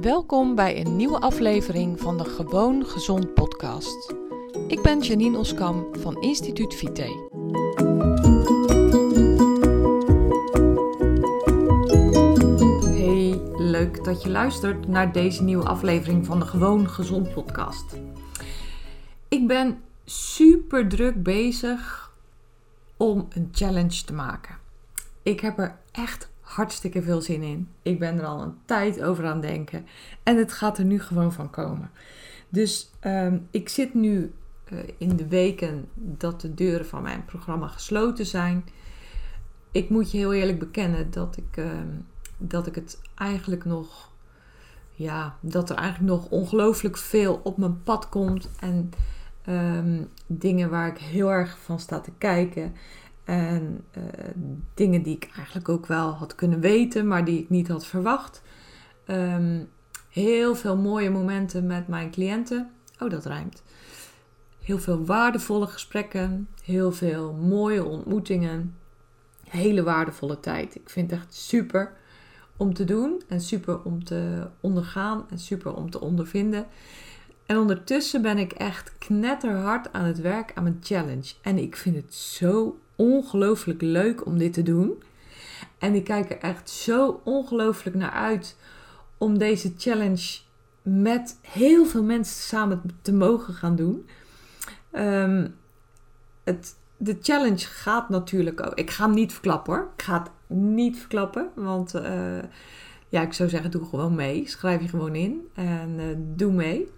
Welkom bij een nieuwe aflevering van de Gewoon Gezond podcast. Ik ben Janine Oskam van Instituut Vite. Hey, leuk dat je luistert naar deze nieuwe aflevering van de Gewoon Gezond podcast. Ik ben super druk bezig om een challenge te maken. Ik heb er echt hartstikke veel zin in. Ik ben er al een tijd over aan denken. En het gaat er nu gewoon van komen. Dus ehm, ik zit nu eh, in de weken dat de deuren van mijn programma gesloten zijn. Ik moet je heel eerlijk bekennen dat ik, ehm, dat ik het eigenlijk nog. Ja, dat er eigenlijk nog ongelooflijk veel op mijn pad komt. En ehm, dingen waar ik heel erg van sta te kijken. En uh, dingen die ik eigenlijk ook wel had kunnen weten, maar die ik niet had verwacht. Um, heel veel mooie momenten met mijn cliënten. Oh, dat rijmt. Heel veel waardevolle gesprekken. Heel veel mooie ontmoetingen. Hele waardevolle tijd. Ik vind het echt super om te doen. En super om te ondergaan. En super om te ondervinden. En ondertussen ben ik echt knetterhard aan het werk aan mijn challenge. En ik vind het zo ongelooflijk leuk om dit te doen. En ik kijk er echt zo ongelooflijk naar uit om deze challenge met heel veel mensen samen te mogen gaan doen. Um, het, de challenge gaat natuurlijk ook. Ik ga hem niet verklappen hoor. Ik ga het niet verklappen. Want uh, ja, ik zou zeggen, doe gewoon mee. Schrijf je gewoon in en uh, doe mee.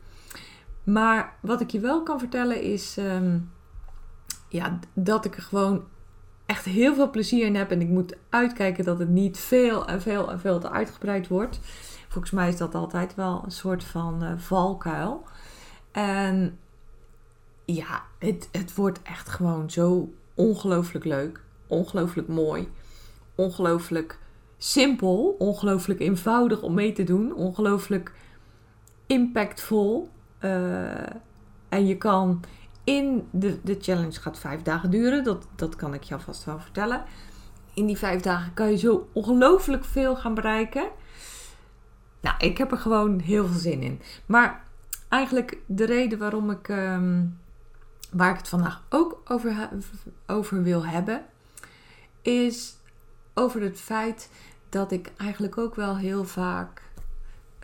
Maar wat ik je wel kan vertellen is. Um, ja, dat ik er gewoon echt heel veel plezier in heb. En ik moet uitkijken dat het niet veel en veel en veel te uitgebreid wordt. Volgens mij is dat altijd wel een soort van uh, valkuil. En ja, het, het wordt echt gewoon zo ongelooflijk leuk. Ongelooflijk mooi. Ongelooflijk simpel. Ongelooflijk eenvoudig om mee te doen. Ongelooflijk impactvol. Uh, en je kan in de, de challenge gaat vijf dagen duren. Dat, dat kan ik je alvast wel vertellen. In die vijf dagen kan je zo ongelooflijk veel gaan bereiken. Nou, ik heb er gewoon heel veel zin in. Maar eigenlijk de reden waarom ik, um, waar ik het vandaag ook over, over wil hebben, is over het feit dat ik eigenlijk ook wel heel vaak,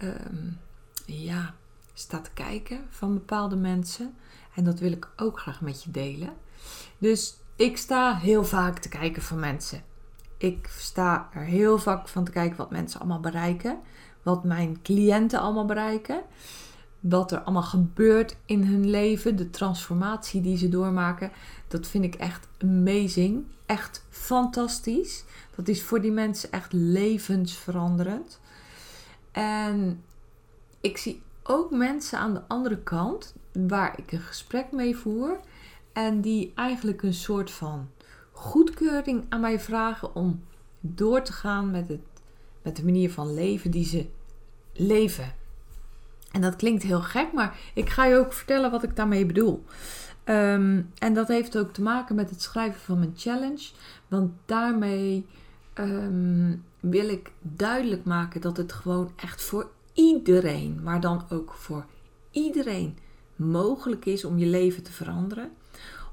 um, ja, sta te kijken van bepaalde mensen. En dat wil ik ook graag met je delen. Dus ik sta heel vaak te kijken van mensen. Ik sta er heel vaak van te kijken wat mensen allemaal bereiken. Wat mijn cliënten allemaal bereiken. Wat er allemaal gebeurt in hun leven. De transformatie die ze doormaken. Dat vind ik echt amazing. Echt fantastisch. Dat is voor die mensen echt levensveranderend. En ik zie ook mensen aan de andere kant waar ik een gesprek mee voer en die eigenlijk een soort van goedkeuring aan mij vragen om door te gaan met, het, met de manier van leven die ze leven. En dat klinkt heel gek, maar ik ga je ook vertellen wat ik daarmee bedoel. Um, en dat heeft ook te maken met het schrijven van mijn challenge. Want daarmee um, wil ik duidelijk maken dat het gewoon echt voor iedereen, maar dan ook voor iedereen mogelijk is om je leven te veranderen.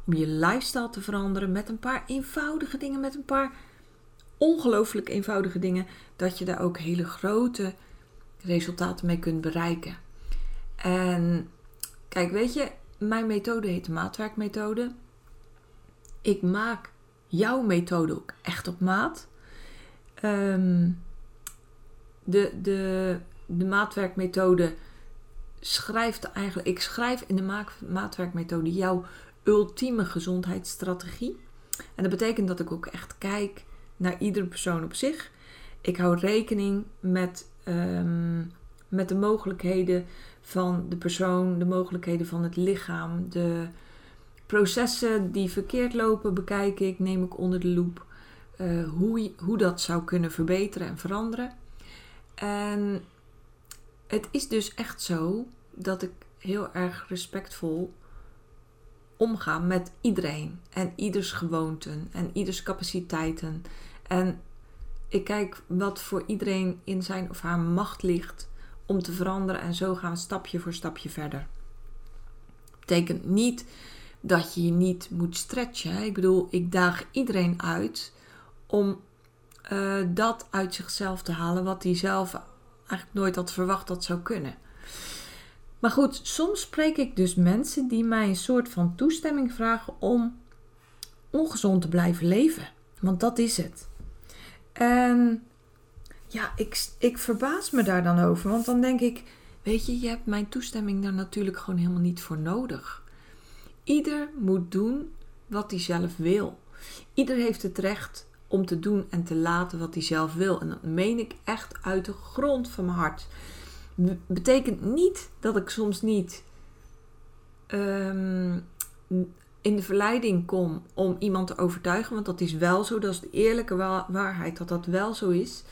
Om je lifestyle te veranderen met een paar eenvoudige dingen, met een paar ongelooflijk eenvoudige dingen, dat je daar ook hele grote resultaten mee kunt bereiken. En kijk, weet je, mijn methode heet de maatwerkmethode. Ik maak jouw methode ook echt op maat. Um, de, de, de maatwerkmethode schrijft eigenlijk, ik schrijf in de maatwerkmethode jouw ultieme gezondheidsstrategie. En dat betekent dat ik ook echt kijk naar iedere persoon op zich. Ik hou rekening met, um, met de mogelijkheden van de persoon, de mogelijkheden van het lichaam, de processen die verkeerd lopen, bekijk ik, neem ik onder de loep. Uh, hoe, hoe dat zou kunnen verbeteren en veranderen. En het is dus echt zo dat ik heel erg respectvol omga met iedereen en ieders gewoonten en ieders capaciteiten. En ik kijk wat voor iedereen in zijn of haar macht ligt om te veranderen en zo gaan we stapje voor stapje verder. Betekent niet dat je je niet moet stretchen. Ik bedoel, ik daag iedereen uit om uh, dat uit zichzelf te halen wat hij zelf eigenlijk nooit had verwacht dat zou kunnen. Maar goed, soms spreek ik dus mensen die mij een soort van toestemming vragen om ongezond te blijven leven. Want dat is het. En ja, ik, ik verbaas me daar dan over. Want dan denk ik, weet je, je hebt mijn toestemming daar natuurlijk gewoon helemaal niet voor nodig. Ieder moet doen wat hij zelf wil. Ieder heeft het recht om te doen en te laten wat hij zelf wil. En dat meen ik echt uit de grond van mijn hart. Betekent niet dat ik soms niet ehm, in de verleiding kom om iemand te overtuigen. Want dat is wel zo. Dat is de eerlijke waarheid dat dat wel zo is.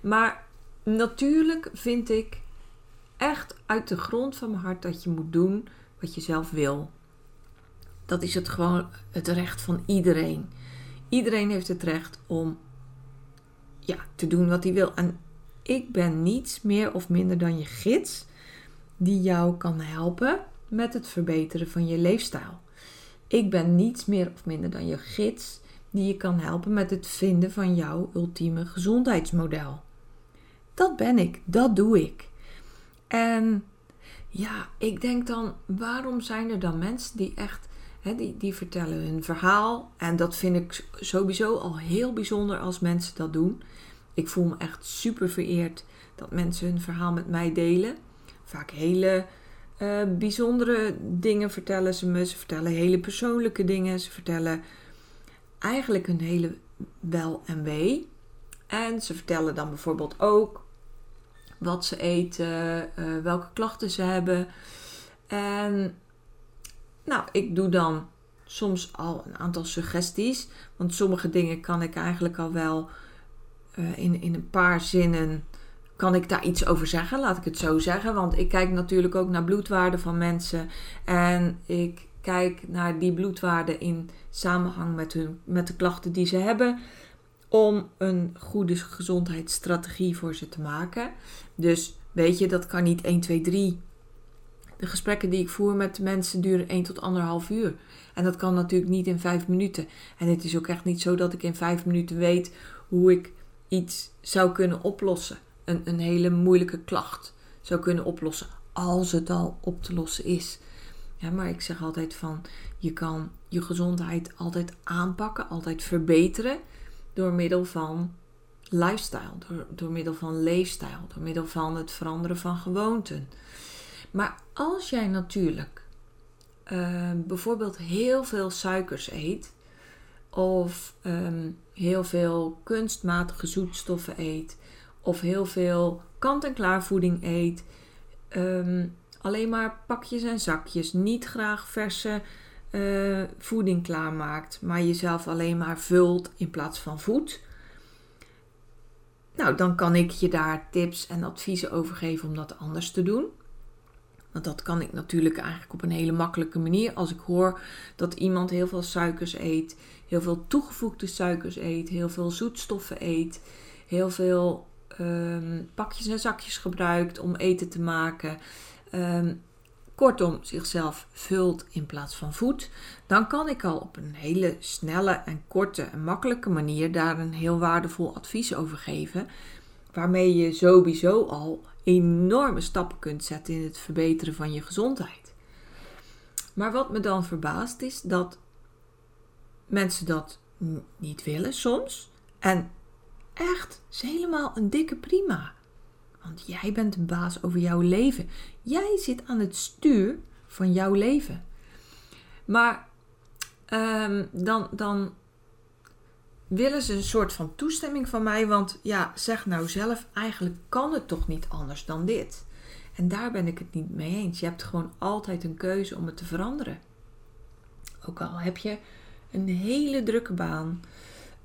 Maar natuurlijk vind ik echt uit de grond van mijn hart dat je moet doen wat je zelf wil. Dat is het gewoon het recht van iedereen. Iedereen heeft het recht om ja, te doen wat hij wil. En ik ben niets meer of minder dan je gids die jou kan helpen met het verbeteren van je leefstijl. Ik ben niets meer of minder dan je gids die je kan helpen met het vinden van jouw ultieme gezondheidsmodel. Dat ben ik, dat doe ik. En ja, ik denk dan, waarom zijn er dan mensen die echt die, die vertellen hun verhaal. En dat vind ik sowieso al heel bijzonder als mensen dat doen. Ik voel me echt super vereerd dat mensen hun verhaal met mij delen. Vaak hele uh, bijzondere dingen vertellen ze me. Ze vertellen hele persoonlijke dingen. Ze vertellen eigenlijk hun hele wel en wee. En ze vertellen dan bijvoorbeeld ook wat ze eten, uh, welke klachten ze hebben. En nou, ik doe dan soms al een aantal suggesties. Want sommige dingen kan ik eigenlijk al wel uh, in, in een paar zinnen. Kan ik daar iets over zeggen? Laat ik het zo zeggen. Want ik kijk natuurlijk ook naar bloedwaarden van mensen. En ik kijk naar die bloedwaarden in samenhang met, hun, met de klachten die ze hebben. Om een goede gezondheidsstrategie voor ze te maken. Dus weet je, dat kan niet 1, 2, 3 de gesprekken die ik voer met mensen duren 1 tot 1,5 uur. En dat kan natuurlijk niet in 5 minuten. En het is ook echt niet zo dat ik in 5 minuten weet hoe ik iets zou kunnen oplossen. Een, een hele moeilijke klacht zou kunnen oplossen. Als het al op te lossen is. Ja, maar ik zeg altijd van je kan je gezondheid altijd aanpakken, altijd verbeteren door middel van lifestyle, door, door middel van leefstijl, door middel van het veranderen van gewoonten. Maar als jij natuurlijk uh, bijvoorbeeld heel veel suikers eet, of um, heel veel kunstmatige zoetstoffen eet, of heel veel kant-en-klaar voeding eet, um, alleen maar pakjes en zakjes, niet graag verse uh, voeding klaarmaakt, maar jezelf alleen maar vult in plaats van voedt. Nou, dan kan ik je daar tips en adviezen over geven om dat anders te doen. Dat kan ik natuurlijk eigenlijk op een hele makkelijke manier. Als ik hoor dat iemand heel veel suikers eet, heel veel toegevoegde suikers eet, heel veel zoetstoffen eet, heel veel ehm, pakjes en zakjes gebruikt om eten te maken. Ehm, kortom, zichzelf vult in plaats van voedt, dan kan ik al op een hele snelle en korte en makkelijke manier daar een heel waardevol advies over geven. Waarmee je sowieso al enorme stappen kunt zetten in het verbeteren van je gezondheid. Maar wat me dan verbaast is dat mensen dat niet willen soms. En echt, is helemaal een dikke prima. Want jij bent de baas over jouw leven. Jij zit aan het stuur van jouw leven. Maar ehm, dan, dan willen ze een soort van toestemming van mij. Want ja, zeg nou zelf, eigenlijk kan het toch niet anders dan dit. En daar ben ik het niet mee eens. Je hebt gewoon altijd een keuze om het te veranderen. Ook al heb je een hele drukke baan.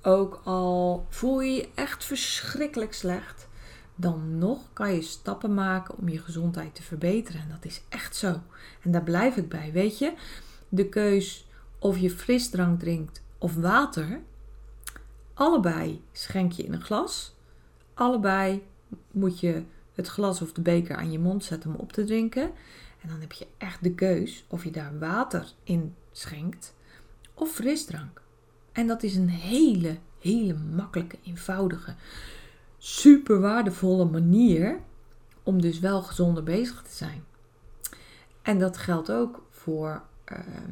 Ook al voel je je echt verschrikkelijk slecht. Dan nog kan je stappen maken om je gezondheid te verbeteren. En dat is echt zo. En daar blijf ik bij. Weet je, de keus of je frisdrank drinkt of water Allebei schenk je in een glas. Allebei moet je het glas of de beker aan je mond zet om op te drinken. En dan heb je echt de keus of je daar water in schenkt of frisdrank. En dat is een hele, hele makkelijke, eenvoudige, super waardevolle manier om dus wel gezonder bezig te zijn. En dat geldt ook voor, ehm,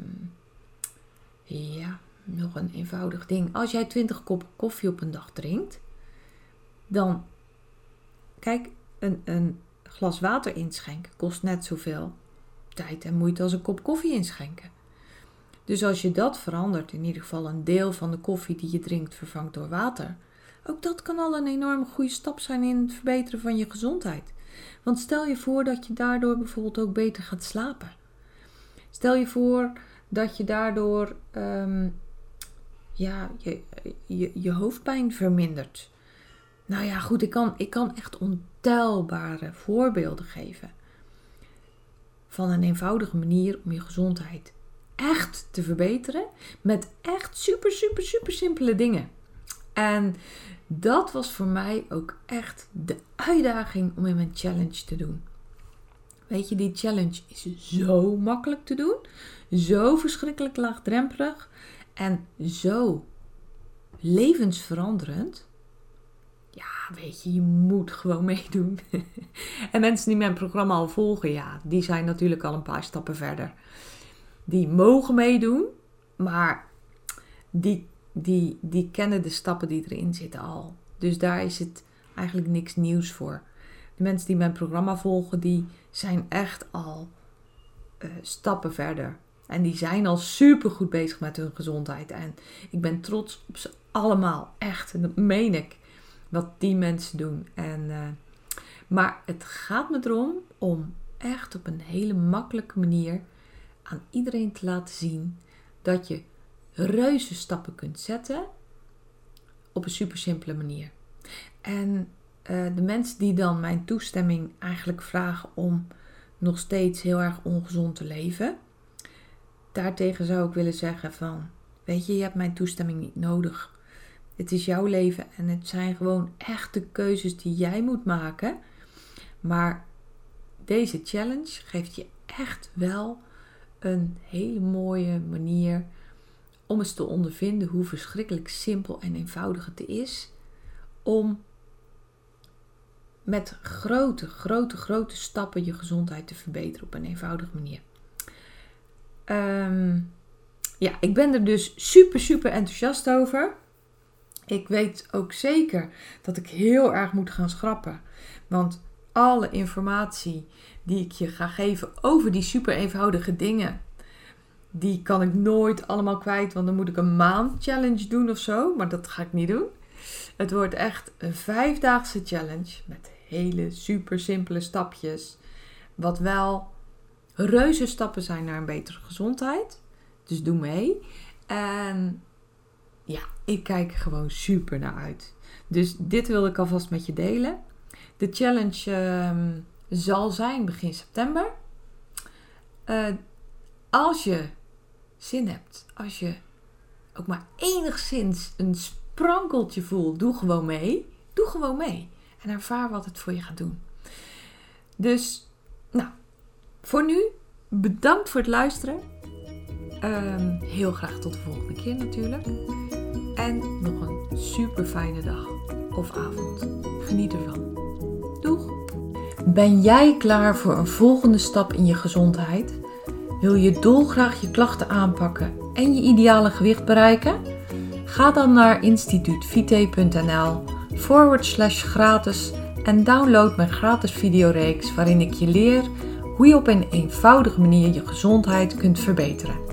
ja, nog een eenvoudig ding. Als jij 20 kop koffie op een dag drinkt, dan, kijk, een, een glas water inschenken kost net zoveel tijd en moeite als een kop koffie inschenken. Dus als je dat verandert, in ieder geval een deel van de koffie die je drinkt vervangt door water, ook dat kan al een enorme goede stap zijn in het verbeteren van je gezondheid. Want stel je voor dat je daardoor bijvoorbeeld ook beter gaat slapen. Stel je voor dat je daardoor ehm, ja, je, je, je hoofdpijn vermindert. Nou ja, goed, ik kan, ik kan echt ontelbare voorbeelden geven. Van een eenvoudige manier om je gezondheid echt te verbeteren. Met echt super, super, super simpele dingen. En dat was voor mij ook echt de uitdaging om in mijn challenge te doen. Weet je, die challenge is zo makkelijk te doen. Zo verschrikkelijk laagdrempelig. En zo levensveranderend. Ja, weet je, je moet gewoon meedoen. en mensen die mijn programma al volgen, ja, die zijn natuurlijk al een paar stappen verder. Die mogen meedoen, maar die, die, die kennen de stappen die erin zitten al. Dus daar is het eigenlijk niks nieuws voor. De mensen die mijn programma volgen, die zijn echt al uh, stappen verder. En die zijn al super goed bezig met hun gezondheid. En ik ben trots op ze allemaal. Echt. En dat meen ik. Wat die mensen doen. En, uh, maar het gaat me erom om echt op een hele makkelijke manier aan iedereen te laten zien dat je reuze stappen kunt zetten op een super simpele manier. En uh, de mensen die dan mijn toestemming eigenlijk vragen om nog steeds heel erg ongezond te leven, daartegen zou ik willen zeggen van, weet je, je hebt mijn toestemming niet nodig. Het is jouw leven en het zijn gewoon echte keuzes die jij moet maken. Maar deze challenge geeft je echt wel een hele mooie manier om eens te ondervinden hoe verschrikkelijk simpel en eenvoudig het is om met grote, grote, grote stappen je gezondheid te verbeteren op een eenvoudige manier. Ehm, ja, ik ben er dus super, super enthousiast over. Ik weet ook zeker dat ik heel erg moet gaan schrappen. Want alle informatie die ik je ga geven over die super eenvoudige dingen, die kan ik nooit allemaal kwijt. Want dan moet ik een maand challenge doen of zo. Maar dat ga ik niet doen. Het wordt echt een vijfdaagse challenge met hele super simpele stapjes. Wat wel reuze stappen zijn naar een betere gezondheid. Dus doe mee. En ja, ik kijk er gewoon super naar uit. Dus dit wil ik alvast met je delen. De challenge ehm, zal zijn begin september. Uh, als je zin hebt, als je ook maar enigszins een sprankeltje voelt, doe gewoon mee. Doe gewoon mee. En ervaar wat het voor je gaat doen. Dus, nou, voor nu, bedankt voor het luisteren. Um, heel graag tot de volgende keer natuurlijk. En nog een super fijne dag of avond. Geniet ervan. Doeg! Ben jij klaar voor een volgende stap in je gezondheid? Wil je dolgraag je klachten aanpakken en je ideale gewicht bereiken? Ga dan naar instituutvite.nl forward slash gratis en download mijn gratis videoreeks waarin ik je leer hoe je op een eenvoudige manier je gezondheid kunt verbeteren.